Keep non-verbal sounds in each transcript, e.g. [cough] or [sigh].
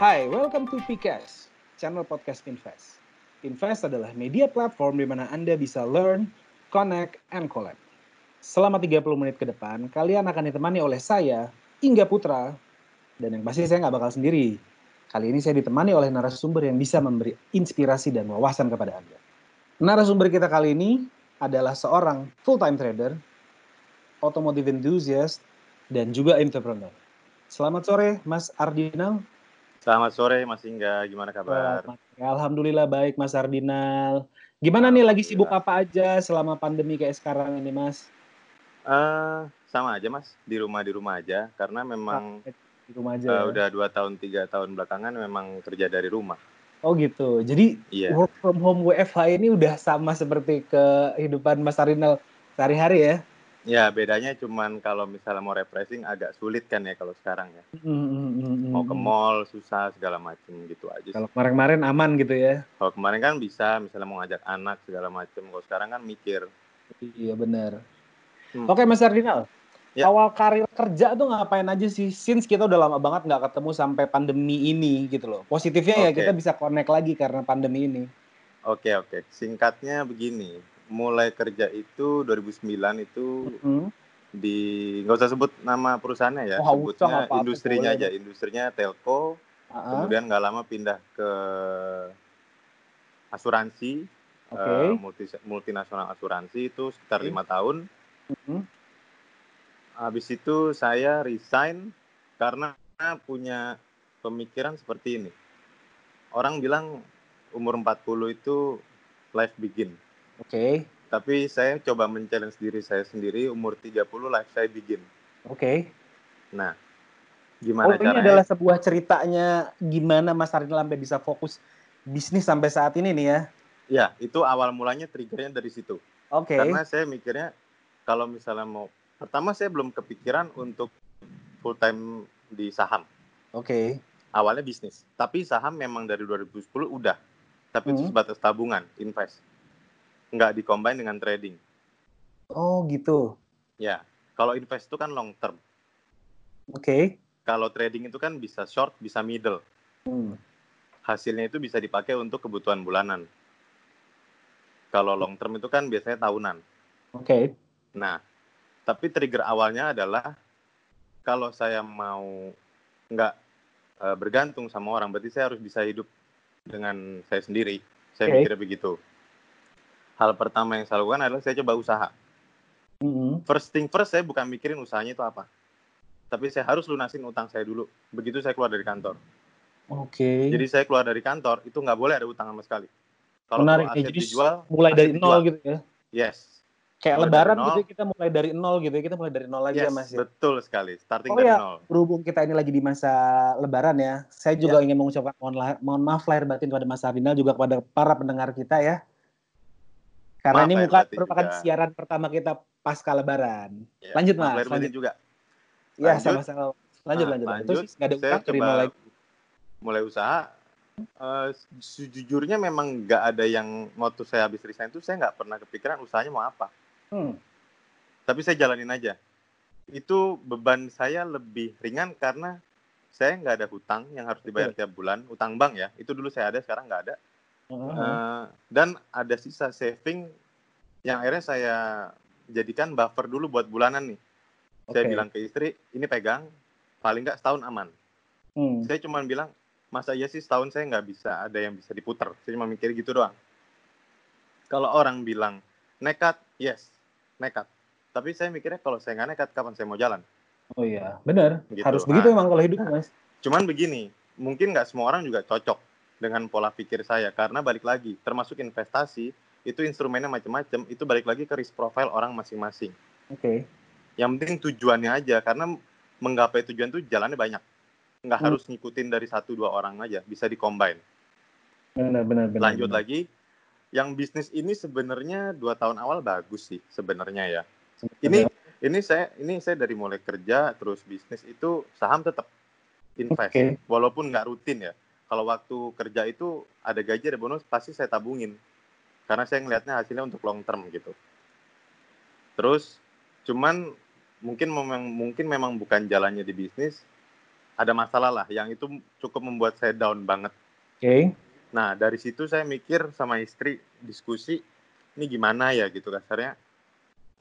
Hai, welcome to PCast, channel podcast Invest. Invest adalah media platform di mana Anda bisa learn, connect, and collect. Selama 30 menit ke depan, kalian akan ditemani oleh saya, Ingga Putra, dan yang pasti saya nggak bakal sendiri. Kali ini saya ditemani oleh narasumber yang bisa memberi inspirasi dan wawasan kepada Anda. Narasumber kita kali ini adalah seorang full-time trader, automotive enthusiast, dan juga entrepreneur. Selamat sore, Mas Ardinal. Selamat sore, Mas Ingga. Gimana kabar? Alhamdulillah baik, Mas Ardinal. Gimana nih, lagi sibuk apa aja selama pandemi kayak sekarang ini, Mas? Uh, sama aja, Mas. Di rumah di rumah aja, karena memang di rumah aja. Uh, ya? Udah dua tahun, tiga tahun belakangan memang kerja dari rumah. Oh gitu. Jadi yeah. work from home WFH ini udah sama seperti kehidupan Mas Arinal sehari-hari ya? Ya bedanya cuman kalau misalnya mau refreshing agak sulit kan ya kalau sekarang ya. Mm-hmm. Mau ke mall susah segala macem gitu aja. Kalau kemarin-kemarin aman gitu ya? Kalau kemarin kan bisa misalnya mau ngajak anak segala macem. Kalau sekarang kan mikir. Iya benar. Hmm. Oke Mas Ardinal, Ya. Awal karir kerja tuh ngapain aja sih? Since kita udah lama banget nggak ketemu sampai pandemi ini gitu loh. Positifnya okay. ya kita bisa connect lagi karena pandemi ini. Oke okay, oke. Okay. Singkatnya begini, mulai kerja itu 2009 itu mm -hmm. di nggak usah sebut nama perusahaannya ya, oh, sebutnya apa, industrinya aja, industrinya telco. Uh -huh. Kemudian nggak lama pindah ke asuransi, okay. uh, multi multinasional asuransi itu sekitar lima okay. tahun. Mm -hmm habis itu saya resign karena punya pemikiran seperti ini. Orang bilang umur 40 itu life begin. Oke. Okay. Tapi saya coba men-challenge diri saya sendiri umur 30 life saya begin. Oke. Okay. Nah, gimana oh, caranya? ini adalah sebuah ceritanya gimana Mas Ardil sampai bisa fokus bisnis sampai saat ini nih ya. Ya, itu awal mulanya triggernya dari situ. Oke. Okay. Karena saya mikirnya kalau misalnya mau Pertama saya belum kepikiran untuk full time di saham. Oke. Okay. Awalnya bisnis, tapi saham memang dari 2010 udah. Tapi hmm. itu sebatas tabungan, invest. Nggak dikombin dengan trading. Oh gitu. Ya, kalau invest itu kan long term. Oke. Okay. Kalau trading itu kan bisa short, bisa middle. Hmm. Hasilnya itu bisa dipakai untuk kebutuhan bulanan. Kalau long term itu kan biasanya tahunan. Oke. Okay. Nah, tapi trigger awalnya adalah kalau saya mau nggak uh, bergantung sama orang, berarti saya harus bisa hidup dengan saya sendiri. Saya okay. mikirnya begitu. Hal pertama yang saya lakukan adalah saya coba usaha. Mm-hmm. First thing first, saya bukan mikirin usahanya itu apa. Tapi saya harus lunasin utang saya dulu. Begitu saya keluar dari kantor. Oke. Okay. Jadi saya keluar dari kantor, itu nggak boleh ada utang sama sekali. Kalau Menarik. Aset Jadi dijual, mulai dari nol gitu ya? Yes kayak mulai lebaran gitu kita mulai dari nol gitu ya kita mulai dari nol lagi yes, ya mas ya betul sekali starting oh, dari ya, nol berhubung kita ini lagi di masa lebaran ya saya juga ya. ingin mengucapkan mohon, mohon maaf lahir batin kepada Mas Ardinal juga kepada para pendengar kita ya karena maaf, ini muka merupakan juga. siaran pertama kita pasca lebaran ya, lanjut mas lahir lanjut juga ya sama-sama lanjut nah, lanjut, lanjut. terus nggak ada utang terima lagi mulai usaha Uh, sejujurnya memang nggak ada yang waktu saya habis resign itu saya nggak pernah kepikiran usahanya mau apa. Hmm. Tapi saya jalanin aja. Itu beban saya lebih ringan karena saya nggak ada hutang yang harus dibayar tiap bulan, hutang bank ya. Itu dulu saya ada, sekarang nggak ada. Uh, dan ada sisa saving yang akhirnya saya jadikan buffer dulu buat bulanan nih. Okay. Saya bilang ke istri, ini pegang, paling nggak setahun aman. Hmm. Saya cuma bilang, masa iya sih setahun saya nggak bisa ada yang bisa diputar. Saya cuma mikir gitu doang. Kalau orang bilang nekat, yes, nekat. Tapi saya mikirnya kalau saya nggak nekat, kapan saya mau jalan? Oh iya, benar. Gitu. Harus begitu nah, emang kalau hidup, Mas. Cuman begini, mungkin nggak semua orang juga cocok dengan pola pikir saya. Karena balik lagi, termasuk investasi, itu instrumennya macam-macam, itu balik lagi ke risk profile orang masing-masing. Oke. Okay. Yang penting tujuannya aja, karena menggapai tujuan itu jalannya banyak. Nggak hmm. harus ngikutin dari satu dua orang aja, bisa dikombin. Benar, benar, benar. Lanjut benar. lagi, yang bisnis ini sebenarnya dua tahun awal bagus sih sebenarnya ya. Ini ini saya ini saya dari mulai kerja terus bisnis itu saham tetap invest okay. walaupun nggak rutin ya. Kalau waktu kerja itu ada gaji ada bonus pasti saya tabungin karena saya ngelihatnya hasilnya untuk long term gitu. Terus cuman mungkin memang mungkin memang bukan jalannya di bisnis ada masalah lah yang itu cukup membuat saya down banget. Oke. Okay. Nah dari situ saya mikir sama istri diskusi ini gimana ya gitu kasarnya.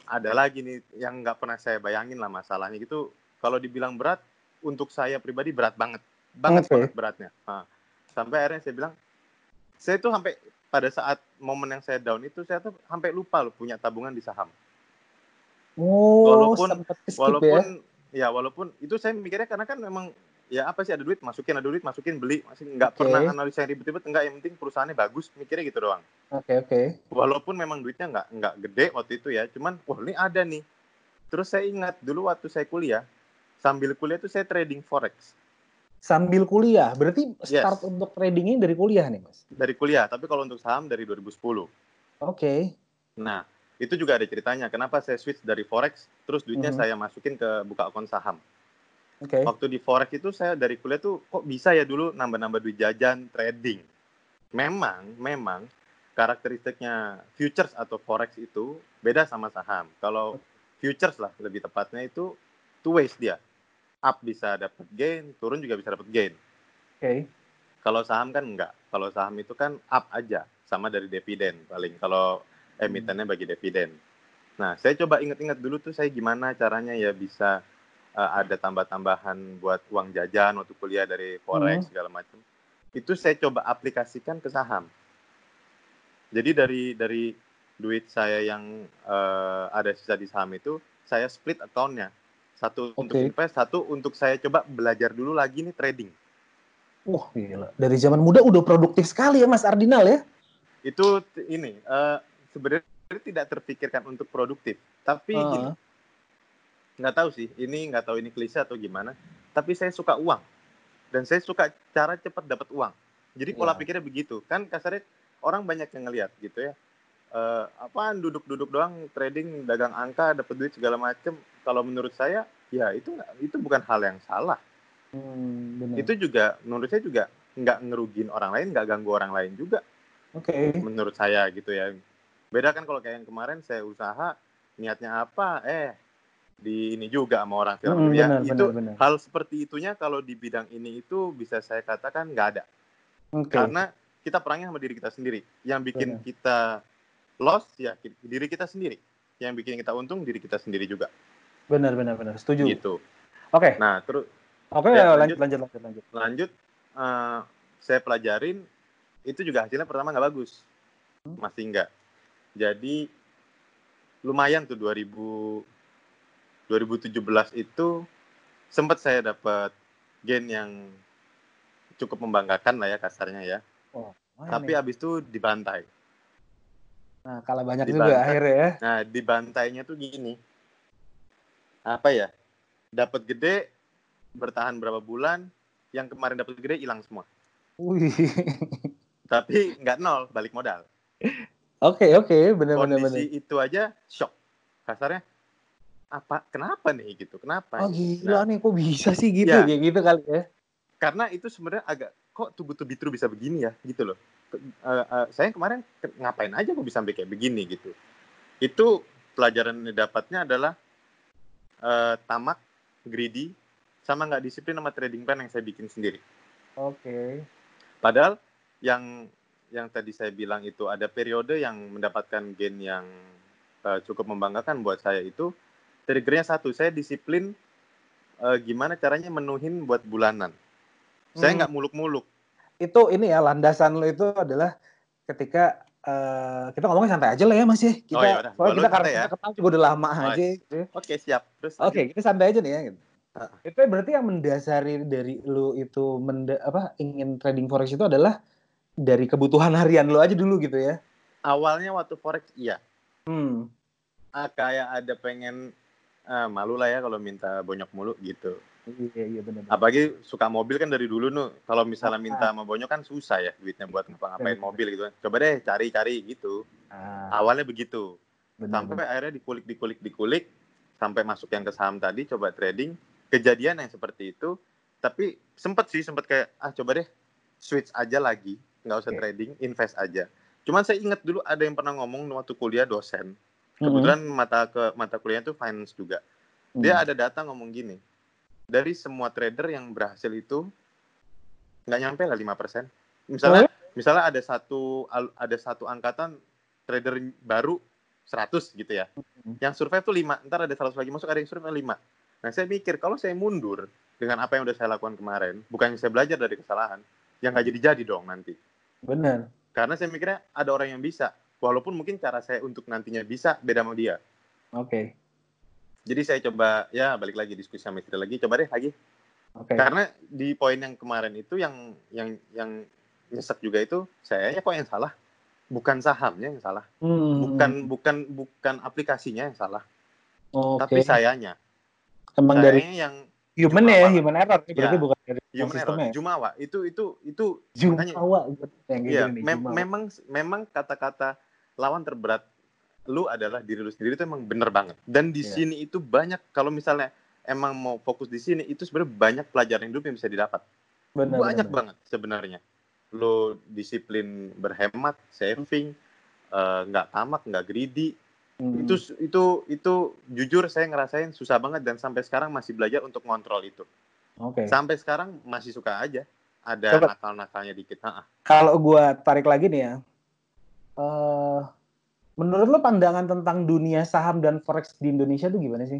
Ada lagi nih yang nggak pernah saya bayangin lah masalahnya gitu. Kalau dibilang berat untuk saya pribadi berat banget, banget okay. banget beratnya. Nah, sampai akhirnya saya bilang saya tuh sampai pada saat momen yang saya down itu saya tuh sampai lupa loh punya tabungan di saham. Oh, walaupun walaupun ya? ya walaupun itu saya mikirnya karena kan memang ya apa sih ada duit masukin ada duit masukin beli masih nggak okay. pernah analisa yang ribet-ribet enggak yang penting perusahaannya bagus mikirnya gitu doang. Oke okay, oke. Okay. Walaupun memang duitnya nggak nggak gede waktu itu ya, cuman wah ini ada nih. Terus saya ingat dulu waktu saya kuliah sambil kuliah tuh saya trading forex sambil kuliah. Berarti start yes. untuk tradingnya dari kuliah nih, Mas? Dari kuliah, tapi kalau untuk saham dari 2010. Oke. Okay. Nah, itu juga ada ceritanya. Kenapa saya switch dari forex, terus duitnya mm -hmm. saya masukin ke buka akun saham. Oke. Okay. Waktu di forex itu saya dari kuliah tuh kok bisa ya dulu nambah-nambah duit jajan trading. Memang, memang karakteristiknya futures atau forex itu beda sama saham. Kalau futures lah lebih tepatnya itu two ways dia up bisa dapat gain, turun juga bisa dapat gain. Oke. Okay. Kalau saham kan enggak. Kalau saham itu kan up aja, sama dari dividen paling. Kalau emitennya bagi dividen. Nah, saya coba ingat-ingat dulu tuh saya gimana caranya ya bisa uh, ada tambah-tambahan buat uang jajan waktu kuliah dari forex hmm. segala macam. Itu saya coba aplikasikan ke saham. Jadi dari dari duit saya yang uh, ada sisa di saham itu saya split accountnya satu okay. untuk invest, satu untuk saya coba belajar dulu lagi nih trading. Wah gila, dari zaman muda udah produktif sekali ya Mas Ardinal ya? Itu ini uh, sebenarnya tidak terpikirkan untuk produktif, tapi uh. gini, nggak tahu sih, ini nggak tahu ini klise atau gimana, tapi saya suka uang dan saya suka cara cepat dapat uang. Jadi pola yeah. pikirnya begitu, kan kasarnya orang banyak yang ngelihat gitu ya uh, apaan duduk-duduk doang trading dagang angka dapat duit segala macem kalau menurut saya ya itu itu bukan hal yang salah hmm, itu juga menurut saya juga nggak ngerugin orang lain nggak ganggu orang lain juga oke okay. menurut saya gitu ya beda kan kalau kayak yang kemarin saya usaha niatnya apa eh di ini juga sama orang film hmm, ya benar, itu benar, benar. hal seperti itunya kalau di bidang ini itu bisa saya katakan nggak ada okay. karena kita perangnya sama diri kita sendiri yang bikin benar. kita loss ya diri kita sendiri. Yang bikin kita untung diri kita sendiri juga. Benar benar benar. Setuju. Gitu. Oke. Okay. Nah, terus Oke, okay, ya, lanjut lanjut lanjut lanjut. Lanjut uh, saya pelajarin itu juga hasilnya pertama nggak bagus. Hmm? Masih enggak. Jadi lumayan tuh 2000 2017 itu sempat saya dapat gain yang cukup membanggakan lah ya kasarnya ya. Oh, Tapi nih? abis itu dibantai. Nah, kalah banyak dibantai. juga akhirnya ya. Nah, dibantainya tuh gini. Apa ya? Dapat gede, bertahan berapa bulan, yang kemarin dapat gede hilang semua. Wih. Tapi nggak nol, balik modal. Oke, okay, oke, okay. benar benar Kondisi itu aja shock. Kasarnya apa kenapa nih gitu? Kenapa? Oh gila nah, nih kok bisa sih gitu ya, kayak gitu kali ya. Karena itu sebenarnya agak kok tubuh tubuh bisa begini ya gitu loh uh, uh, saya kemarin ngapain aja kok bisa sampai kayak begini gitu. Itu pelajaran yang dapatnya adalah uh, tamak, greedy, sama nggak disiplin sama trading plan yang saya bikin sendiri. Oke. Okay. Padahal yang yang tadi saya bilang itu ada periode yang mendapatkan gain yang uh, cukup membanggakan buat saya itu triggernya satu saya disiplin uh, gimana caranya menuhin buat bulanan. Saya hmm. nggak muluk-muluk itu ini ya landasan lo itu adalah ketika uh, kita ngomongnya santai aja lah ya Mas ya. Kita oh, soalnya kita karena ya. kita kenal juga udah lama oh, aja. Gitu. Oke, okay, siap. Terus Oke, okay, kita santai aja nih ya gitu. Uh. Itu berarti yang mendasari dari lu itu menda apa ingin trading forex itu adalah dari kebutuhan harian lu aja dulu gitu ya. Awalnya waktu forex iya. Hmm. Ah, kayak ada pengen ah, malu lah ya kalau minta bonyok mulu gitu. Iya iya benar. Apalagi suka mobil kan dari dulu nuh. Kalau misalnya minta sama Bonyo kan susah ya duitnya buat ngapa-ngapain mobil gitu kan. Coba deh cari-cari gitu. Ah. Awalnya begitu. Benar, sampai akhirnya dikulik dikulik dikulik sampai masuk yang ke saham tadi coba trading. Kejadian yang seperti itu tapi sempet sih sempet kayak ah coba deh switch aja lagi nggak usah okay. trading invest aja cuman saya ingat dulu ada yang pernah ngomong waktu kuliah dosen kebetulan mm -hmm. mata ke mata kuliahnya itu finance juga dia mm. ada data ngomong gini dari semua trader yang berhasil itu nggak nyampe lah lima persen. Misalnya, oh? misalnya ada satu ada satu angkatan trader baru 100 gitu ya. Hmm. Yang survive tuh 5, ntar ada 100 lagi masuk, ada yang survive 5. Nah, saya mikir kalau saya mundur dengan apa yang udah saya lakukan kemarin, bukannya saya belajar dari kesalahan, yang nggak jadi-jadi dong nanti. Benar. Karena saya mikirnya ada orang yang bisa, walaupun mungkin cara saya untuk nantinya bisa beda sama dia. Oke. Okay. Jadi saya coba ya balik lagi diskusi sama istri lagi, coba deh lagi. Oke. Okay. Karena di poin yang kemarin itu yang yang yang nyesek juga itu saya ya kok yang salah bukan sahamnya yang salah, hmm. bukan bukan bukan aplikasinya yang salah, okay. tapi sayanya. Emang dari yang human ya, human error ya, berarti bukan dari human sistemnya. Error. Jumawa itu itu itu Jumawa yang iya, me Jumawa. memang memang kata-kata lawan terberat lu adalah diri lu sendiri itu emang bener banget. Dan di yeah. sini itu banyak kalau misalnya emang mau fokus di sini itu sebenarnya banyak pelajaran hidup yang bisa didapat. Bener, banyak bener. banget sebenarnya lo disiplin berhemat, saving, eh, nggak uh, tamak, nggak greedy, hmm. itu itu itu jujur saya ngerasain susah banget dan sampai sekarang masih belajar untuk ngontrol itu. Oke. Okay. Sampai sekarang masih suka aja ada nakal-nakalnya dikit. Kalau gue tarik lagi nih ya, uh, menurut lo pandangan tentang dunia saham dan forex di Indonesia tuh gimana sih?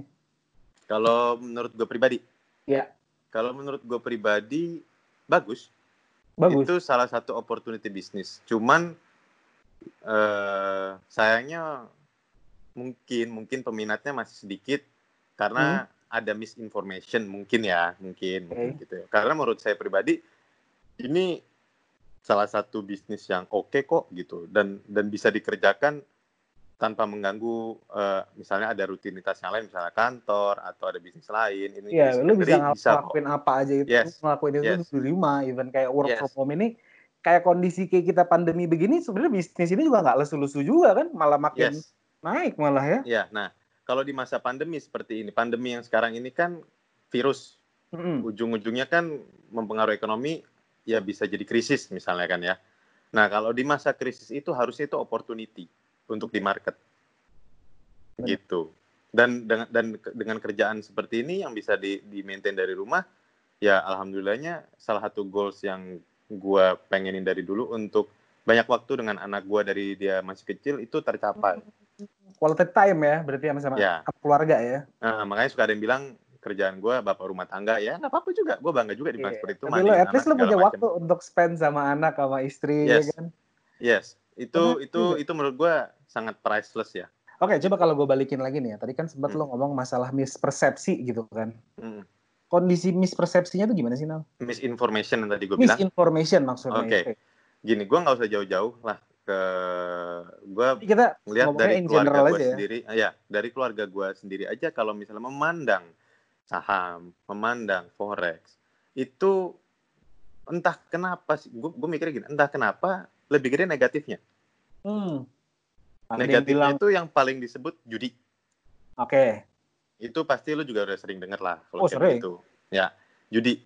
Kalau menurut gue pribadi, ya. Kalau menurut gue pribadi bagus Bagus. Itu salah satu opportunity bisnis. Cuman uh, sayangnya mungkin mungkin peminatnya masih sedikit karena hmm. ada misinformation mungkin ya, mungkin, okay. mungkin gitu ya. Karena menurut saya pribadi ini salah satu bisnis yang oke okay kok gitu dan dan bisa dikerjakan tanpa mengganggu uh, misalnya ada rutinitas yang lain misalnya kantor atau ada bisnis lain ini yeah, lu bisa, bisa ngelakuin kok. apa aja itu yes. ngelakuin itu yes. di rumah even kayak work yes. from home ini kayak kondisi kayak kita pandemi begini sebenarnya bisnis ini juga nggak lesu-lesu juga kan malah makin yes. naik malah ya Iya, nah kalau di masa pandemi seperti ini pandemi yang sekarang ini kan virus mm -hmm. ujung-ujungnya kan mempengaruhi ekonomi ya bisa jadi krisis misalnya kan ya nah kalau di masa krisis itu harusnya itu opportunity untuk di market. Gitu. Dan dengan dan dengan kerjaan seperti ini yang bisa di di maintain dari rumah, ya alhamdulillahnya salah satu goals yang gue pengenin dari dulu untuk banyak waktu dengan anak gue dari dia masih kecil itu tercapai. Quality time ya, berarti sama sama ya. keluarga ya. Nah, makanya suka ada yang bilang kerjaan gue bapak rumah tangga ya nggak apa-apa juga gue bangga juga di yeah. seperti itu tapi lo at least lo punya macem. waktu untuk spend sama anak sama istri ya yes. ya kan yes itu Karena, itu itu menurut gue sangat priceless ya. Oke, coba kalau gue balikin lagi nih ya. Tadi kan sempat hmm. lo ngomong masalah mispersepsi gitu kan. Hmm. Kondisi mispersepsinya tuh gimana sih, Nal? Misinformation yang tadi gue bilang. Misinformation maksudnya. Oke. Okay. Gini, gue nggak usah jauh-jauh lah ke gue kita ngelihat dari keluarga gue ya. sendiri. Ya, dari keluarga gue sendiri aja kalau misalnya memandang saham, memandang forex, itu entah kenapa sih, gue mikirnya gini, entah kenapa lebih gede negatifnya. Hmm Negatifnya bilang... itu yang paling disebut judi. Oke. Okay. Itu pasti lu juga udah sering denger lah kalau oh, kayak gitu. Ya, judi.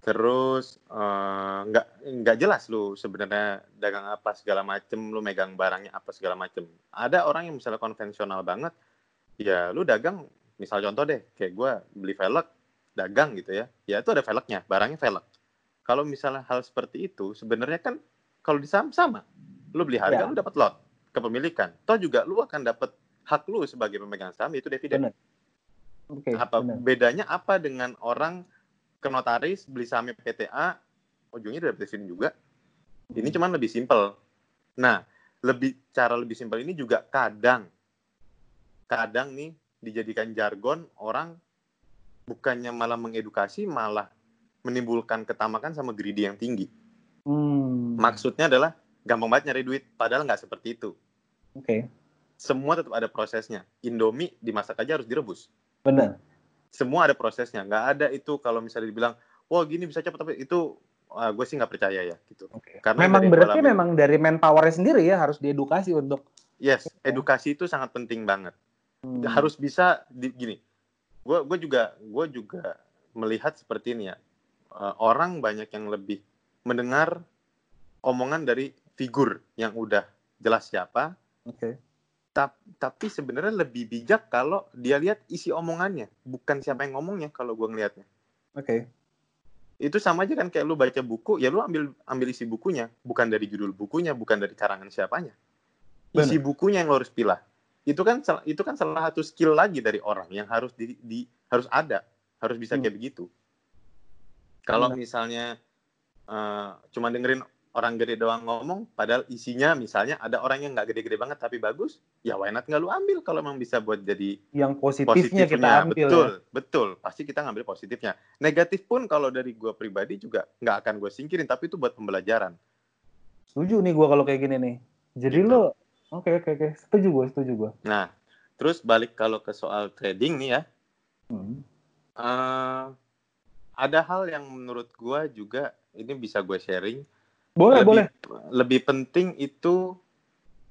Terus eh, nggak uh, nggak jelas lu sebenarnya dagang apa segala macem, lu megang barangnya apa segala macem. Ada orang yang misalnya konvensional banget, ya lu dagang, misal contoh deh, kayak gue beli velg, dagang gitu ya, ya itu ada velgnya, barangnya velg. Kalau misalnya hal seperti itu, sebenarnya kan kalau di saham sama, lu beli harga, ya. lu dapat lot kepemilikan. Toh juga lu akan dapat hak lu sebagai pemegang saham itu dividen. Okay, apa bener. bedanya apa dengan orang ke notaris beli sahamnya PTA ujungnya dapat dividen juga. Ini hmm. cuman lebih simpel. Nah, lebih cara lebih simpel ini juga kadang kadang nih dijadikan jargon orang bukannya malah mengedukasi malah menimbulkan ketamakan sama greedy yang tinggi. Hmm. Maksudnya adalah gampang banget nyari duit, padahal nggak seperti itu. Oke. Okay. Semua tetap ada prosesnya. Indomie dimasak aja harus direbus. Benar. Semua ada prosesnya. Nggak ada itu kalau misalnya dibilang, wah gini bisa cepat, tapi itu uh, gue sih nggak percaya ya gitu. Okay. Karena memang berarti alami, memang dari manpower sendiri ya harus diedukasi untuk. Yes, edukasi itu sangat penting banget. Hmm. Harus bisa di, gini. Gue gue juga gue juga melihat seperti ini ya. Uh, orang banyak yang lebih mendengar omongan dari figur yang udah jelas siapa, Oke. Okay. tapi sebenarnya lebih bijak kalau dia lihat isi omongannya, bukan siapa yang ngomongnya kalau gue ngelihatnya. Oke. Okay. Itu sama aja kan kayak lu baca buku, ya lu ambil ambil isi bukunya, bukan dari judul bukunya, bukan dari karangan siapanya. Isi Bener. bukunya yang lo harus pilah. Itu kan itu kan salah satu skill lagi dari orang yang harus di, di harus ada, harus bisa hmm. kayak begitu. Kalau misalnya uh, cuma dengerin orang gede doang ngomong, padahal isinya misalnya ada orang yang nggak gede-gede banget tapi bagus, ya why not nggak lu ambil kalau emang bisa buat jadi yang positifnya, positifnya. kita ambil. Betul, ya? betul. Pasti kita ngambil positifnya. Negatif pun kalau dari gue pribadi juga nggak akan gue singkirin, tapi itu buat pembelajaran. Setuju nih gue kalau kayak gini nih. Jadi gitu. lo, oke okay, oke okay, oke, okay. setuju gue, setuju gue. Nah, terus balik kalau ke soal trading nih ya. Hmm. Uh, ada hal yang menurut gue juga ini bisa gue sharing boleh, lebih, boleh. Lebih penting itu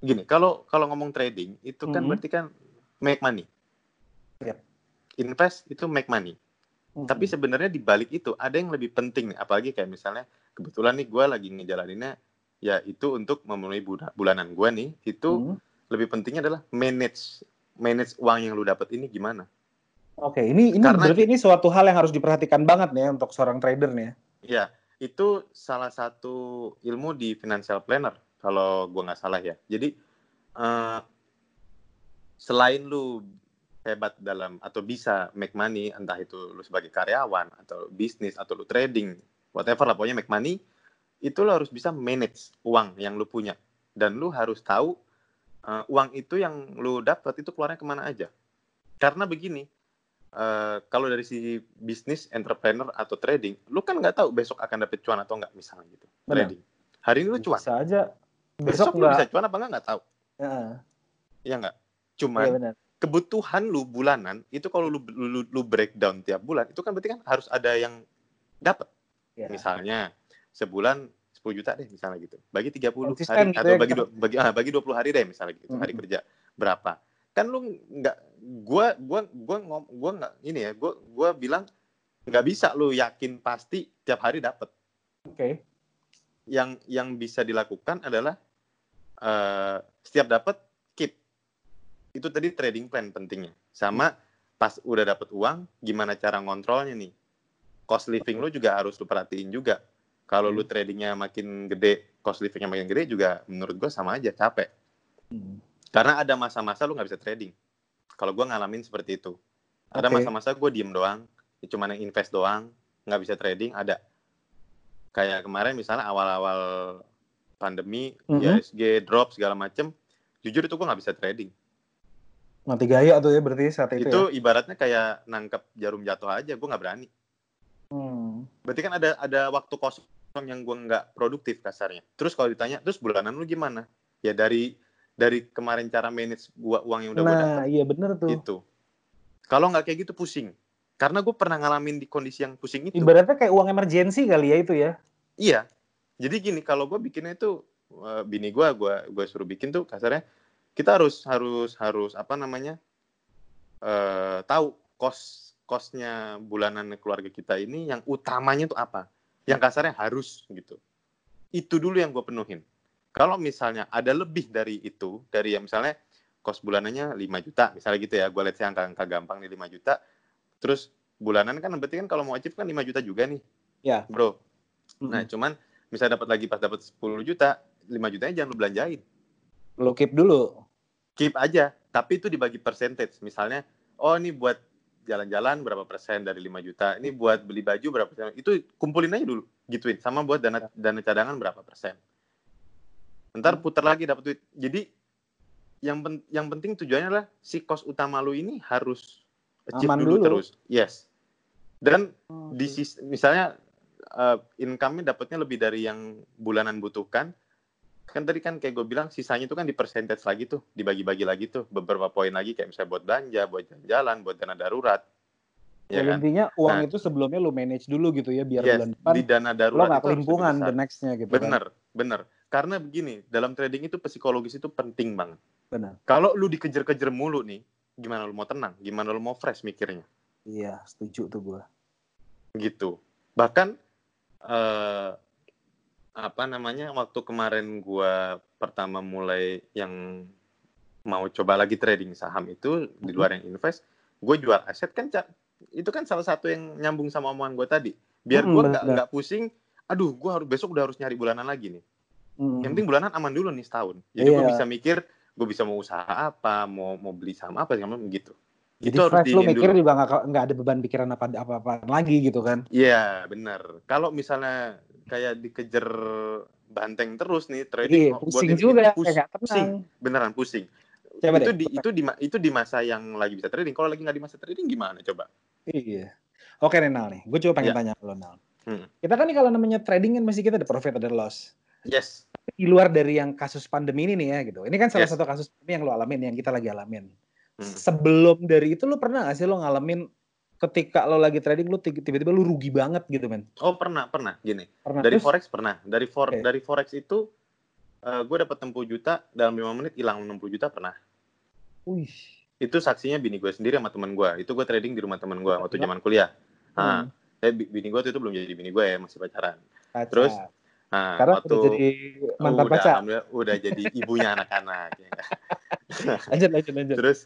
gini, kalau kalau ngomong trading itu kan mm -hmm. berarti kan make money. Yep. Invest itu make money. Mm -hmm. Tapi sebenarnya di balik itu ada yang lebih penting nih, apalagi kayak misalnya kebetulan nih gue lagi ngejalaninnya ya itu untuk memenuhi bulanan gue nih, itu mm -hmm. lebih pentingnya adalah manage manage uang yang lu dapat ini gimana. Oke, ini ini Karena, berarti ini suatu hal yang harus diperhatikan banget nih ya untuk seorang trader nih ya. Itu salah satu ilmu di financial planner kalau gue nggak salah ya. Jadi uh, selain lu hebat dalam atau bisa make money, entah itu lu sebagai karyawan atau bisnis atau lu trading, whatever lah pokoknya make money, itu lo harus bisa manage uang yang lu punya dan lu harus tahu uh, uang itu yang lu dapat itu keluarnya ke mana aja. Karena begini, Uh, kalau dari si bisnis, entrepreneur atau trading, lu kan nggak tahu besok akan dapet cuan atau nggak misalnya gitu. Benar. Trading. Hari ini lu cuan. Bisa aja. Besok, besok lu bisa cuan apa nggak nggak tahu. Ya. Iya nggak. Cuman ya, kebutuhan lu bulanan itu kalau lu, lu lu breakdown tiap bulan itu kan berarti kan harus ada yang dapat. Ya. Misalnya sebulan 10 juta deh misalnya gitu. Bagi 30 Konsisten hari gitu atau ya, bagi bagi ah, bagi 20 hari deh misalnya gitu. Mm -hmm. Hari kerja berapa? kan lu nggak gua gua gua ngom gua nggak ini ya gua gua bilang nggak bisa lu yakin pasti tiap hari dapat oke. Okay. yang yang bisa dilakukan adalah uh, setiap dapat keep. Itu tadi trading plan pentingnya. Sama pas udah dapat uang gimana cara ngontrolnya nih? Cost living lu juga harus lu perhatiin juga. Kalau lu hmm. tradingnya makin gede cost livingnya makin gede juga menurut gua sama aja capek. Hmm. Karena ada masa-masa lu nggak bisa trading. Kalau gue ngalamin seperti itu. Ada masa-masa gue diem doang, cuma yang invest doang, nggak bisa trading, ada. Kayak kemarin misalnya awal-awal pandemi, mm -hmm. ISG drop segala macem, jujur itu gue nggak bisa trading. Mati gaya tuh ya berarti saat itu Itu ya? ibaratnya kayak nangkep jarum jatuh aja, gue nggak berani. Hmm. Berarti kan ada ada waktu kosong yang gue nggak produktif kasarnya. Terus kalau ditanya, terus bulanan lu gimana? Ya dari dari kemarin cara manage gua uang yang udah nah, gua dapat. iya bener tuh. Itu. Kalau nggak kayak gitu pusing. Karena gue pernah ngalamin di kondisi yang pusing itu. Ibaratnya kayak uang emergensi kali ya itu ya. Iya. Jadi gini, kalau gue bikinnya itu uh, bini gue, gue gue suruh bikin tuh kasarnya kita harus harus harus apa namanya uh, tahu kos kosnya bulanan keluarga kita ini yang utamanya tuh apa? Yang kasarnya harus gitu. Itu dulu yang gue penuhin. Kalau misalnya ada lebih dari itu, dari yang misalnya kos bulanannya 5 juta, misalnya gitu ya, gue lihat sih angka-angka gampang nih 5 juta, terus bulanan kan berarti kan kalau mau wajib kan 5 juta juga nih. Ya. Bro. Nah, hmm. cuman misalnya dapat lagi pas dapat 10 juta, 5 jutanya jangan lu belanjain. Lu keep dulu. Keep aja, tapi itu dibagi percentage. Misalnya, oh ini buat jalan-jalan berapa persen dari 5 juta, ini buat beli baju berapa persen. Itu kumpulin aja dulu, gituin. Sama buat dana dana cadangan berapa persen ntar putar lagi dapat duit. Jadi yang pen, yang penting tujuannya adalah si kos utama lu ini harus achieve dulu, dulu. terus. Yes. Dan oh, di sis, misalnya uh, income-nya dapatnya lebih dari yang bulanan butuhkan. Kan tadi kan kayak gue bilang sisanya itu kan di percentage lagi tuh dibagi-bagi lagi tuh. Beberapa poin lagi kayak misalnya buat belanja buat jalan-jalan buat dana darurat. Ya, ya kan? intinya uang nah, itu sebelumnya lu manage dulu gitu ya biar yes, bulan depan di dana darurat lo nggak kelimpungan the nextnya gitu bener kan? bener karena begini, dalam trading itu psikologis itu penting banget. Benar. Kalau lu dikejar-kejar mulu nih, gimana lu mau tenang? Gimana lu mau fresh mikirnya? Iya, setuju tuh gua. Gitu. Bahkan eh, apa namanya waktu kemarin gua pertama mulai yang mau coba lagi trading saham itu di luar yang invest, gue jual aset kan itu kan salah satu yang nyambung sama omongan gue tadi biar gue nggak nggak pusing aduh gue harus besok udah harus nyari bulanan lagi nih hmm. yang penting bulanan aman dulu nih setahun. Jadi yeah. gue bisa mikir gue bisa mau usaha apa mau mau beli saham apa segala gitu. Jadi itu harus lu mikir dulu. juga nggak ada beban pikiran apa apa apa lagi gitu kan? Iya benar kalau misalnya kayak dikejar banteng terus nih trading iya, pusing buat juga pusing, pusing. Beneran pusing. Coba itu deh, di itu di itu di masa yang lagi bisa trading. Kalau lagi nggak di masa trading gimana? Coba. Iya. Oke Renal nih. Gue coba pengen ya. tanya lo Nal. Hmm. kita kan nih kalau namanya trading kan masih kita ada profit ada loss yes di luar dari yang kasus pandemi ini nih ya gitu ini kan salah yes. satu kasus pandemi yang lo alamin yang kita lagi alamin hmm. sebelum dari itu lo pernah gak sih lo ngalamin ketika lo lagi trading lo tiba-tiba lo rugi banget gitu men oh pernah pernah gini pernah. dari Terus? forex pernah dari for okay. dari forex itu uh, gue dapat 60 juta dalam lima menit hilang 60 juta pernah Wih. Itu saksinya bini gue sendiri sama teman gue. Itu gue trading di rumah teman gue waktu zaman kuliah. Nah, hmm. eh, bini gue itu belum jadi bini gue ya, masih pacaran. Pacar. Terus Nah, Sekarang waktu udah jadi mantan udah, pacar. Udah jadi ibunya anak-anak. ya. [laughs] lanjut, lanjut, lanjut. Terus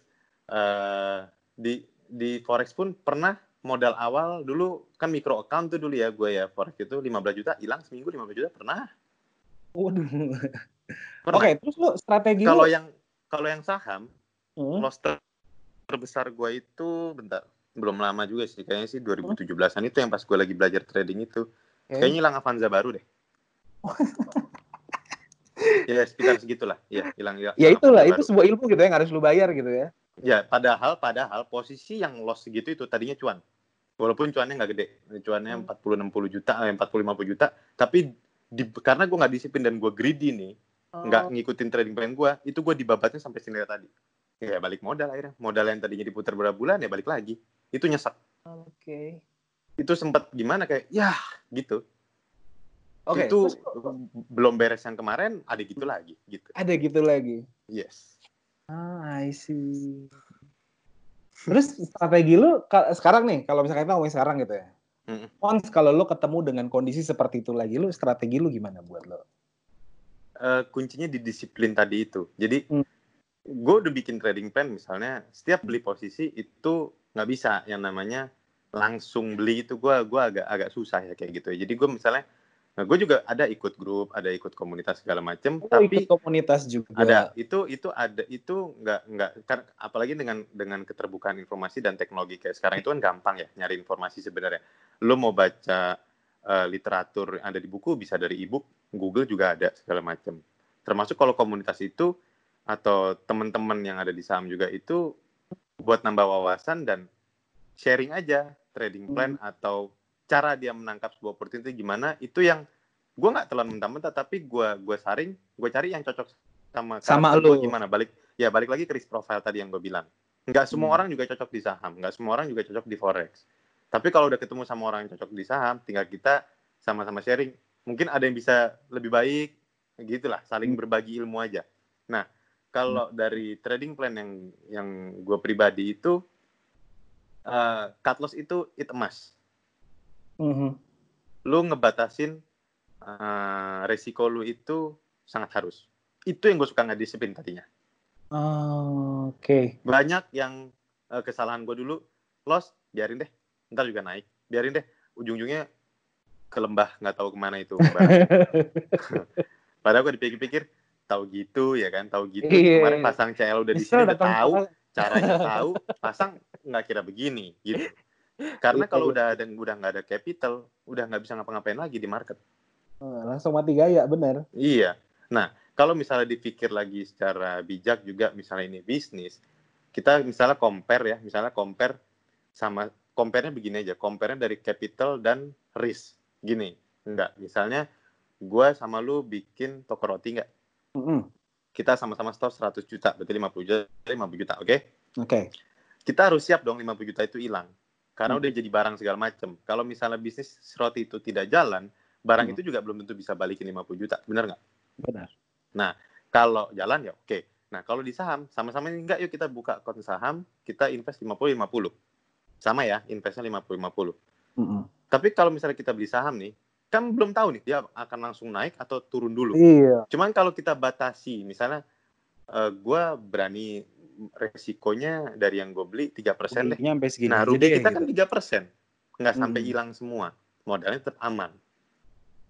uh, di di forex pun pernah modal awal dulu kan micro account tuh dulu ya gue ya forex itu 15 juta hilang seminggu 15 juta pernah. Waduh. Oke, okay, terus lo strategi kalau yang kalau yang saham hmm. loss ter terbesar gue itu bentar belum lama juga sih kayaknya sih 2017an itu yang pas gue lagi belajar trading itu okay. kayaknya hilang Avanza baru deh [laughs] ya sekitar segitulah. Ya hilang ya. Itulah itu sebuah ilmu gitu ya harus lu bayar gitu ya. Ya padahal padahal posisi yang loss segitu itu tadinya cuan. Walaupun cuannya nggak gede. Cuannya hmm. empat puluh enam puluh juta eh, empat puluh lima puluh juta. Tapi di, karena gue nggak disiplin dan gue greedy nih nggak oh. ngikutin trading plan gue itu gue dibabatnya sampai sini tadi. Ya balik modal akhirnya. Modal yang tadinya diputar berapa bulan ya balik lagi. Itu nyesek. Oke. Okay. itu sempat gimana kayak ya gitu okay, itu terus, belum beres yang kemarin, ada gitu lagi, gitu. Ada gitu lagi. Yes. Ah, I see. Terus strategi lu sekarang nih, kalau misalnya kita ngomongin sekarang gitu ya. Mm. Once kalau lu ketemu dengan kondisi seperti itu lagi, lu strategi lu gimana buat lo? Uh, kuncinya di disiplin tadi itu. Jadi mm gue udah bikin trading plan misalnya setiap beli posisi itu nggak bisa yang namanya langsung beli itu gue gua agak agak susah ya kayak gitu ya. jadi gue misalnya nah gue juga ada ikut grup ada ikut komunitas segala macem oh, tapi ikut komunitas juga. Ada. Itu itu ada itu nggak nggak kan apalagi dengan dengan keterbukaan informasi dan teknologi kayak sekarang itu kan gampang ya nyari informasi sebenarnya. Lo mau baca uh, literatur yang ada di buku bisa dari ebook Google juga ada segala macam termasuk kalau komunitas itu atau teman-teman yang ada di saham juga itu buat nambah wawasan dan sharing aja trading plan hmm. atau cara dia menangkap sebuah opportunity gimana itu yang gue nggak terlalu mentah-mentah tapi gue gue saring gue cari yang cocok sama sama lu gimana balik ya balik lagi ke risk profile tadi yang gue bilang nggak semua hmm. orang juga cocok di saham nggak semua orang juga cocok di forex tapi kalau udah ketemu sama orang yang cocok di saham tinggal kita sama-sama sharing mungkin ada yang bisa lebih baik gitulah saling hmm. berbagi ilmu aja nah kalau hmm. dari trading plan yang yang gue pribadi itu uh, cut loss itu it emas. Mm-hmm. Lu ngebatasin uh, resiko lu itu sangat harus. Itu yang gue suka nggak disiplin tadinya. Oh, Oke. Okay. Banyak yang uh, kesalahan gue dulu loss biarin deh, ntar juga naik. Biarin deh, ujung-ujungnya ke lembah nggak tahu ke mana itu. [laughs] [laughs] Padahal gue dipikir-pikir tahu gitu ya kan tahu gitu iya. kemarin pasang CL udah di sini udah tahu caranya tahu [laughs] pasang nggak kira begini gitu karena iya, kalau udah ada udah nggak ada capital udah nggak bisa ngapa-ngapain lagi di market oh, langsung mati gaya bener iya nah kalau misalnya dipikir lagi secara bijak juga misalnya ini bisnis kita misalnya compare ya misalnya compare sama compare-nya begini aja compare-nya dari capital dan risk gini enggak misalnya gue sama lu bikin toko roti nggak Mm -hmm. Kita sama-sama store 100 juta, berarti 50 juta, 50 juta, oke? Okay? Oke. Okay. Kita harus siap dong 50 juta itu hilang. Karena mm. udah jadi barang segala macam. Kalau misalnya bisnis roti itu tidak jalan, barang mm. itu juga belum tentu bisa balikin 50 juta. Benar nggak? Benar. Nah, kalau jalan ya oke. Okay. Nah, kalau di saham, sama-sama ini enggak, yuk kita buka akun saham, kita invest 50-50. Sama ya, investnya 50-50. Mm -hmm. Tapi kalau misalnya kita beli saham nih, kan belum tahu nih dia akan langsung naik atau turun dulu. Iya. Cuman kalau kita batasi, misalnya uh, eh, gue berani resikonya dari yang gue beli tiga persen deh. sampai segini nah rugi kita kan gitu. kan tiga persen, nggak sampai hmm. hilang semua, modalnya tetap aman.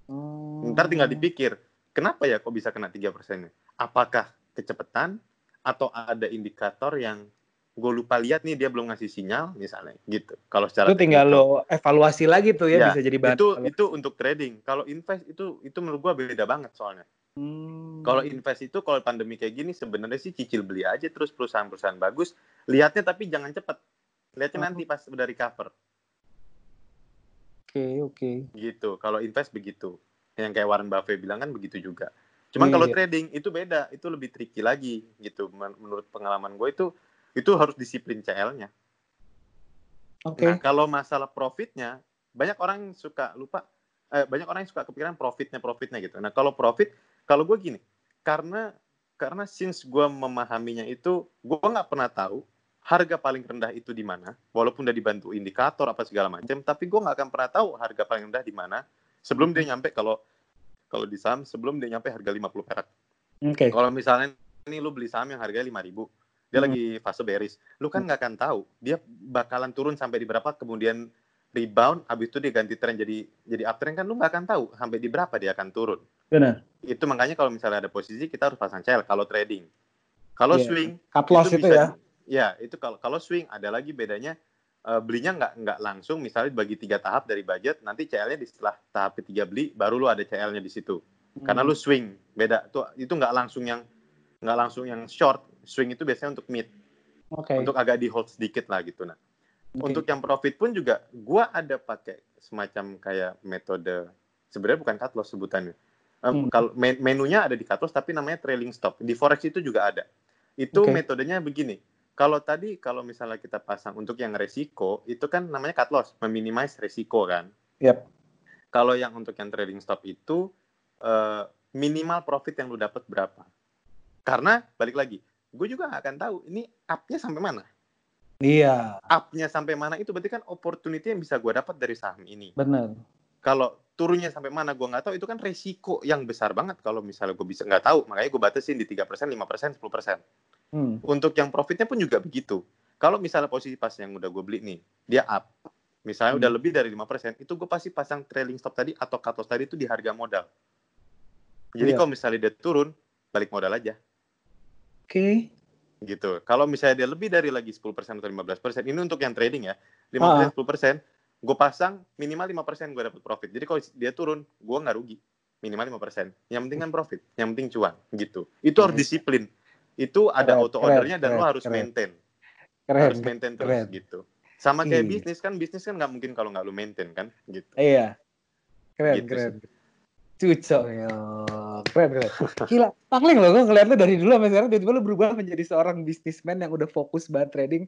Hmm. Ntar tinggal dipikir, kenapa ya kok bisa kena tiga persennya? Apakah kecepatan atau ada indikator yang gue lupa lihat nih dia belum ngasih sinyal misalnya gitu. Kalau secara itu tinggal lo evaluasi lagi tuh ya, ya bisa jadi bahan. Itu itu untuk trading. Kalau invest itu itu menurut gue beda banget soalnya. Hmm. Kalau invest itu kalau pandemi kayak gini sebenarnya sih cicil beli aja terus perusahaan-perusahaan bagus. Lihatnya tapi jangan cepet. Lihatnya oh. nanti pas udah recover. Oke okay, oke. Okay. Gitu. Kalau invest begitu. Yang kayak Warren Buffett bilang kan begitu juga. Cuman yeah, kalau yeah. trading itu beda, itu lebih tricky lagi gitu. Menurut pengalaman gue itu itu harus disiplin CL-nya. Oke. Okay. Nah, kalau masalah profitnya, banyak orang suka lupa, eh, banyak orang yang suka kepikiran profitnya, profitnya gitu. Nah, kalau profit, kalau gue gini, karena karena since gue memahaminya itu, gue nggak pernah tahu harga paling rendah itu di mana, walaupun udah dibantu indikator apa segala macam, tapi gue nggak akan pernah tahu harga paling rendah di mana sebelum dia nyampe kalau kalau di saham sebelum dia nyampe harga 50 perak. Oke. Okay. Kalau misalnya ini lu beli saham yang harganya 5000, dia hmm. lagi fase bearish. Lu kan nggak akan tahu dia bakalan turun sampai di berapa, kemudian rebound, habis itu dia ganti tren jadi jadi uptrend kan lu nggak akan tahu sampai di berapa dia akan turun. Benar. Itu makanya kalau misalnya ada posisi kita harus pasang CL kalau trading. Kalau yeah. swing cut loss itu, itu bisa, ya. Ya, itu kalau kalau swing ada lagi bedanya uh, belinya nggak nggak langsung misalnya bagi tiga tahap dari budget nanti CL-nya di setelah tahap ketiga beli baru lu ada CL-nya di situ. Hmm. Karena lu swing beda tuh itu nggak langsung yang nggak langsung yang short swing itu biasanya untuk mid okay. untuk agak di hold sedikit lah gitu nah okay. untuk yang profit pun juga gua ada pakai semacam kayak metode sebenarnya bukan cut loss sebutannya um, hmm. kalau men menunya ada di cut loss tapi namanya trailing stop di forex itu juga ada itu okay. metodenya begini kalau tadi kalau misalnya kita pasang untuk yang resiko itu kan namanya cut loss meminimize resiko kan yep. kalau yang untuk yang trading stop itu uh, minimal profit yang lu dapat berapa karena balik lagi, gue juga gak akan tahu ini up-nya sampai mana. Iya. Up-nya sampai mana itu berarti kan opportunity yang bisa gue dapat dari saham ini. Benar. Kalau turunnya sampai mana gue nggak tahu itu kan resiko yang besar banget kalau misalnya gue bisa nggak tahu makanya gue batasin di tiga persen lima persen sepuluh persen hmm. untuk yang profitnya pun juga begitu kalau misalnya posisi pas yang udah gue beli nih dia up misalnya hmm. udah lebih dari lima persen itu gue pasti pasang trailing stop tadi atau cut loss tadi itu di harga modal jadi yeah. kalau misalnya dia turun balik modal aja Oke. Okay. Gitu. Kalau misalnya dia lebih dari lagi 10% atau 15%, ini untuk yang trading ya. 15 ah. 10%, gue pasang minimal 5% gue dapat profit. Jadi kalau dia turun, gue nggak rugi. Minimal 5%. Yang penting kan profit, yang penting cuan gitu. Itu harus disiplin. Itu ada auto ordernya dan keren, lo harus keren. maintain. Keren, harus maintain terus keren. gitu. Sama kayak hmm. bisnis kan, bisnis kan nggak mungkin kalau nggak lu maintain kan, gitu. Iya. Keren, gitu keren. Sih. Cucok ya. Keren, keren. Gila, pangling loh gue ngeliat lu dari dulu sampai sekarang tiba-tiba lu berubah menjadi seorang bisnismen yang udah fokus banget trading.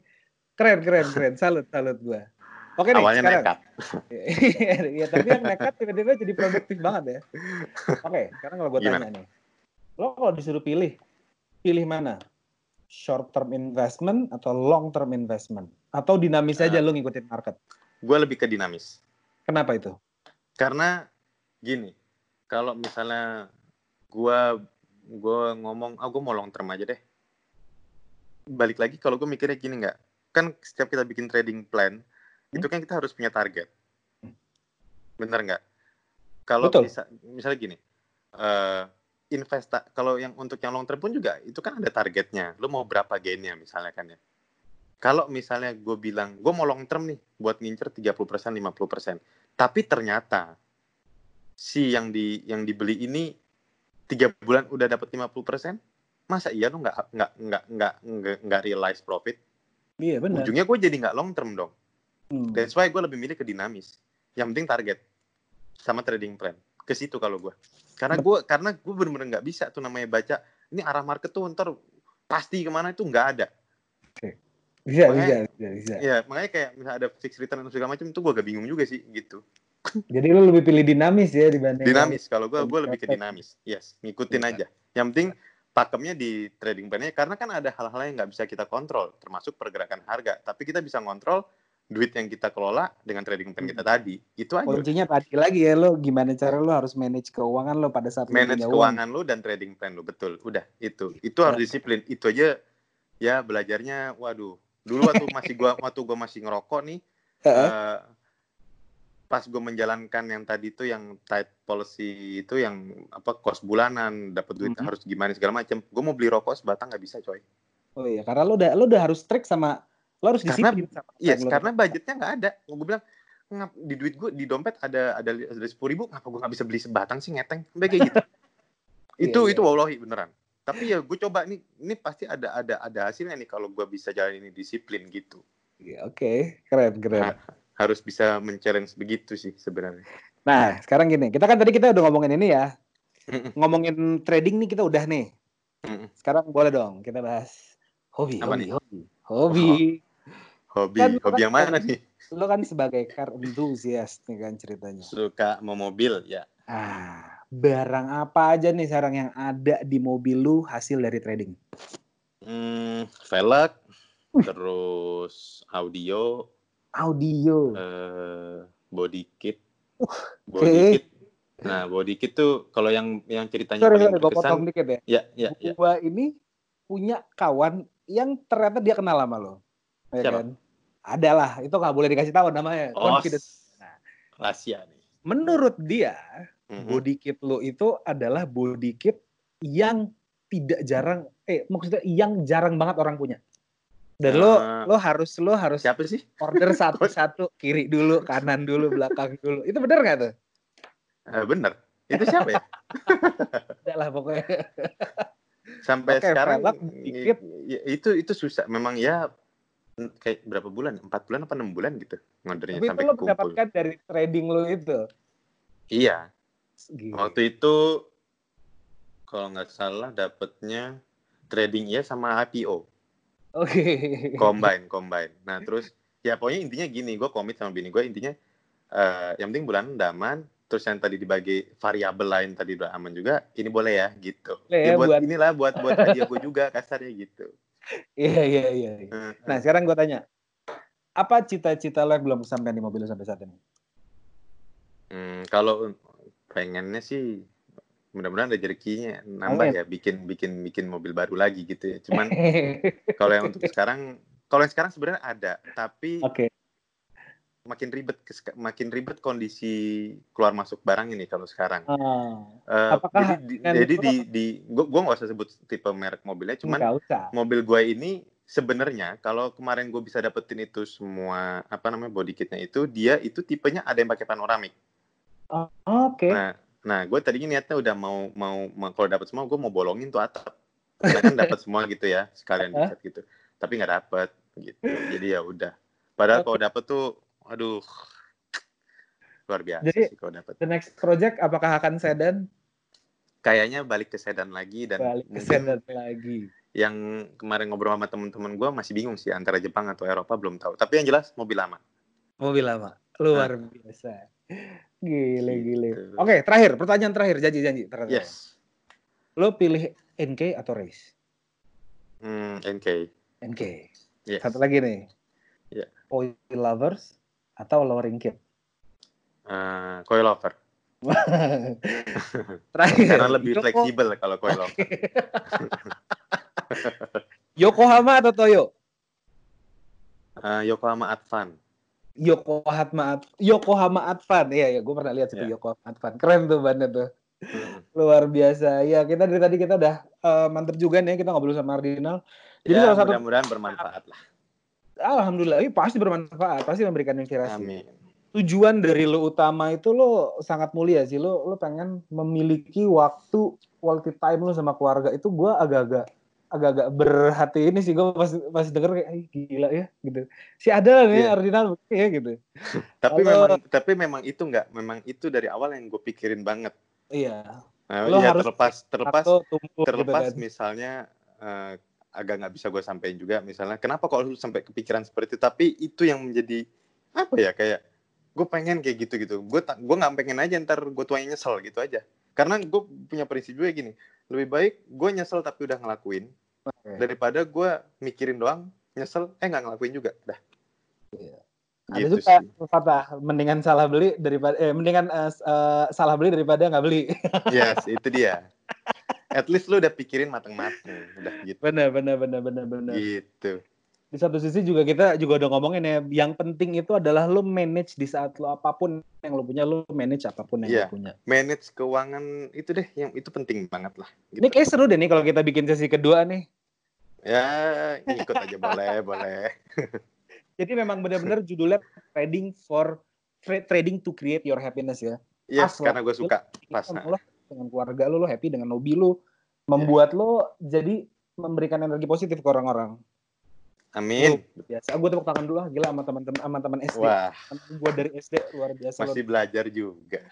Keren, keren, keren. Salut, salut gue. Oke nih, Awalnya sekarang. nekat. [laughs] ya, tapi yang nekat tiba-tiba jadi produktif banget ya. Oke, sekarang kalau gue tanya nih. Lo kalau disuruh pilih, pilih mana? Short term investment atau long term investment? Atau dinamis uh, aja lo ngikutin market? Gue lebih ke dinamis. Kenapa itu? Karena gini, kalau misalnya gua gua ngomong ah gua mau long term aja deh balik lagi kalau gue mikirnya gini nggak kan setiap kita bikin trading plan? Itu kan kita harus punya target. Bener nggak? Kalau bisa misalnya gini uh, investa kalau yang untuk yang long term pun juga itu kan ada targetnya. Lu mau berapa gainnya misalnya kan ya? Kalau misalnya gue bilang gue mau long term nih buat ngincer 30% 50% tapi ternyata si yang di yang dibeli ini tiga bulan udah dapat 50 persen masa iya lu nggak nggak nggak nggak nggak realize profit? Iya benar ujungnya gue jadi nggak long term dong hmm. that's why gue lebih milih ke dinamis yang penting target sama trading plan ke situ kalau gue karena gue karena gue bener-bener nggak bisa tuh namanya baca ini arah market tuh ntar pasti ke mana itu nggak ada bisa, makanya, bisa bisa bisa ya makanya kayak misalnya ada fixed return atau segala macam itu gue agak bingung juga sih gitu [laughs] jadi lu lebih pilih dinamis ya dibanding dinamis. Kalau gue gue lebih ke dinamis. Yes, ngikutin aja. Yang penting pakemnya di trading plan karena kan ada hal-hal yang nggak bisa kita kontrol, termasuk pergerakan harga. Tapi kita bisa kontrol duit yang kita kelola dengan trading plan kita tadi. Itu aja. Kuncinya tadi lagi ya lo gimana cara lo harus manage keuangan lo pada saat manage keuangan lo dan trading plan lo betul. Udah itu. Itu harus disiplin. Itu aja ya belajarnya waduh dulu waktu masih gua [laughs] waktu gua masih ngerokok nih uh, pas gue menjalankan yang tadi itu yang tight policy itu yang apa kos bulanan dapat duit mm -hmm. harus gimana segala macam gue mau beli rokok sebatang nggak bisa coy oh iya karena lo udah lo udah harus strict sama lo harus disiplin karena, sama yes karena budgetnya nggak ada gue bilang ngap, di duit gue di dompet ada ada ada sepuluh ribu ngapa gue nggak bisa beli sebatang sih ngeteng kayak gitu [laughs] itu iya, itu iya. wallahi beneran tapi ya gue coba nih ini pasti ada ada ada hasilnya nih kalau gue bisa jalan ini disiplin gitu Iya, oke okay. keren keren nah, harus bisa men-challenge begitu sih sebenarnya. Nah, sekarang gini, kita kan tadi kita udah ngomongin ini ya. ngomongin trading nih kita udah nih. Sekarang boleh dong kita bahas hobi, Apa hobi, nih? hobi. Hobi. Oh, hobi, kan, hobi yang mana nih? Lo kan sebagai car enthusiast nih kan ceritanya. Suka mau mobil ya. Ah, barang apa aja nih sekarang yang ada di mobil lu hasil dari trading? Hmm, velg, terus audio, audio uh, body kit uh, body okay. kit nah body kit tuh kalau yang yang ceritanya sorry, paling sorry, berkesan dikit ya ya ya, ya. gua ini punya kawan yang ternyata dia kenal sama lo ya Siapa? kan? Adalah itu nggak boleh dikasih tahu namanya. Oh, confidence nah, rahasia nih. Menurut dia mm-hmm. body kit lo itu adalah body kit yang tidak jarang eh maksudnya yang jarang banget orang punya. Dan uh, lo ah. lo harus lo harus siapa sih? order [laughs] satu-satu kiri dulu kanan dulu belakang dulu. Itu benar nggak tuh? Uh, bener. Itu siapa ya? [laughs] Tidak lah pokoknya. Sampai okay, sekarang dikit. Itu itu susah. Memang ya kayak berapa bulan empat bulan apa enam bulan gitu ngordernya sampai itu lo mendapatkan dari trading lo itu iya Gila. waktu itu kalau nggak salah dapetnya trading ya sama IPO Oke. Okay. Combine, [laughs] combine. Nah terus ya pokoknya intinya gini, gue komit sama bini gue intinya uh, yang penting bulan aman, terus yang tadi dibagi variabel lain tadi udah aman juga, ini boleh ya gitu. Ya, ya buat, buat inilah buat buat [laughs] hadiah gue juga kasarnya gitu. Iya iya iya. Nah sekarang gue tanya, apa cita-cita lo yang belum sampai di mobil sampai saat ini? Hmm, kalau pengennya sih mudah-mudahan ada rezekinya nambah ya bikin bikin bikin mobil baru lagi gitu ya. Cuman [laughs] kalau yang untuk sekarang kalau yang sekarang sebenarnya ada, tapi okay. Makin ribet makin ribet kondisi keluar masuk barang ini kalau sekarang. Oh. Uh, Apakah jadi, di, jadi di, di gua gua nggak usah sebut tipe merek mobilnya, cuman mobil gue ini sebenarnya kalau kemarin gue bisa dapetin itu semua apa namanya body kitnya itu dia itu tipenya ada yang pakai panoramik. Oh, Oke. Okay. Nah Nah, gue tadinya niatnya udah mau mau, mau kalau dapat semua gue mau bolongin tuh atap. Karena kan dapat [laughs] semua gitu ya, sekalian dicat gitu. Tapi nggak dapet gitu. Jadi ya udah. Padahal okay. kalau dapet tuh, aduh, luar biasa Jadi, sih kalau dapet. The next project apakah akan sedan? Kayaknya balik ke sedan lagi dan balik ke sedan lagi. Yang kemarin ngobrol sama temen-temen gue masih bingung sih antara Jepang atau Eropa belum tahu. Tapi yang jelas mobil lama. Mobil lama, luar nah. biasa. Gile, gitu. gile. Oke, okay, terakhir, pertanyaan terakhir, janji-janji. Terakhir. Yes. Lo pilih NK atau race? Hmm, NK. NK. Yes. Satu lagi nih. Yeah. Coil lovers atau lowering kit? Uh, coil lover. [laughs] terakhir. Karena lebih Yoko... fleksibel kalau coil lover. [laughs] Yokohama atau Toyo? Uh, Yokohama Advan. Yokohama Yokohama Advan. Iya ya, gue pernah lihat itu yeah. Yokohama Advan. Keren tuh bannya tuh. Hmm. Luar biasa. Ya, kita dari tadi kita udah uh, mantep juga nih kita ngobrol sama Ardinal. Jadi ya, salah satu mudah-mudahan bermanfaat lah. Alhamdulillah, ini pasti bermanfaat, pasti memberikan inspirasi. Amin. Tujuan dari lo utama itu lo sangat mulia sih. Lo lo pengen memiliki waktu quality time lo sama keluarga itu gue agak-agak agak-agak berhati ini sih gue pas pas denger kayak gila ya gitu si ada nih yeah. Ardinal ya gitu [laughs] tapi Halo. memang tapi memang itu nggak memang itu dari awal yang gue pikirin banget iya nah, Lo ya harus terlepas terlepas gitu terlepas gitu kan. misalnya uh, agak nggak bisa gue sampaikan juga misalnya. Kenapa kalau lu sampai kepikiran seperti itu? Tapi itu yang menjadi apa ya kayak gue pengen kayak gitu gitu gue gue nggak pengen aja ntar gue tuanya nyesel gitu aja. Karena gue punya prinsip juga gini lebih baik gue nyesel tapi udah ngelakuin okay. daripada gue mikirin doang nyesel eh nggak ngelakuin juga dah. Gitu ada juga kata mendingan salah beli daripada eh mendingan uh, uh, salah beli daripada nggak beli. Yes itu dia At least lu udah pikirin mateng-mateng, udah gitu. Bener, bener, bener, bener, bener. Gitu. Di satu sisi juga kita juga udah ngomongin ya, yang penting itu adalah lu manage di saat lu apa pun yang lu punya, lu manage apa pun yang Iya. lu punya. Manage keuangan itu deh, yang itu penting banget lah. Gitu. Ini kayak seru deh nih kalau kita bikin sesi kedua nih. Ya, ikut aja boleh, [laughs] boleh. Jadi memang benar-benar judulnya trading for tra- trading to create your happiness ya. Yes, Pas karena gue suka. Pas. Lo dengan keluarga lu, lo happy dengan hobi lu, membuat lo jadi memberikan energi positif ke orang-orang. Amin. Biasa, gue tepuk tangan dulu lah, gila sama teman-teman sama teman SD. Wah, Gue dari SD luar biasa. masih belajar juga.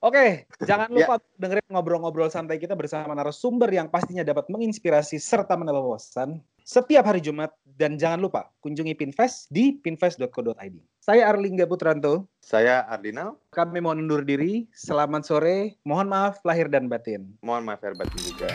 Oke, jangan Ya. lupa dengerin ngobrol-ngobrol santai kita bersama narasumber yang pastinya dapat menginspirasi serta menambah wawasan setiap hari Jumat dan jangan lupa kunjungi Pinvest di pinvest.co.id. Saya Arlingga Putranto. Saya Ardinal, Kami mau undur diri. Selamat sore. Mohon maaf lahir dan batin. mohon maaf ya batin juga.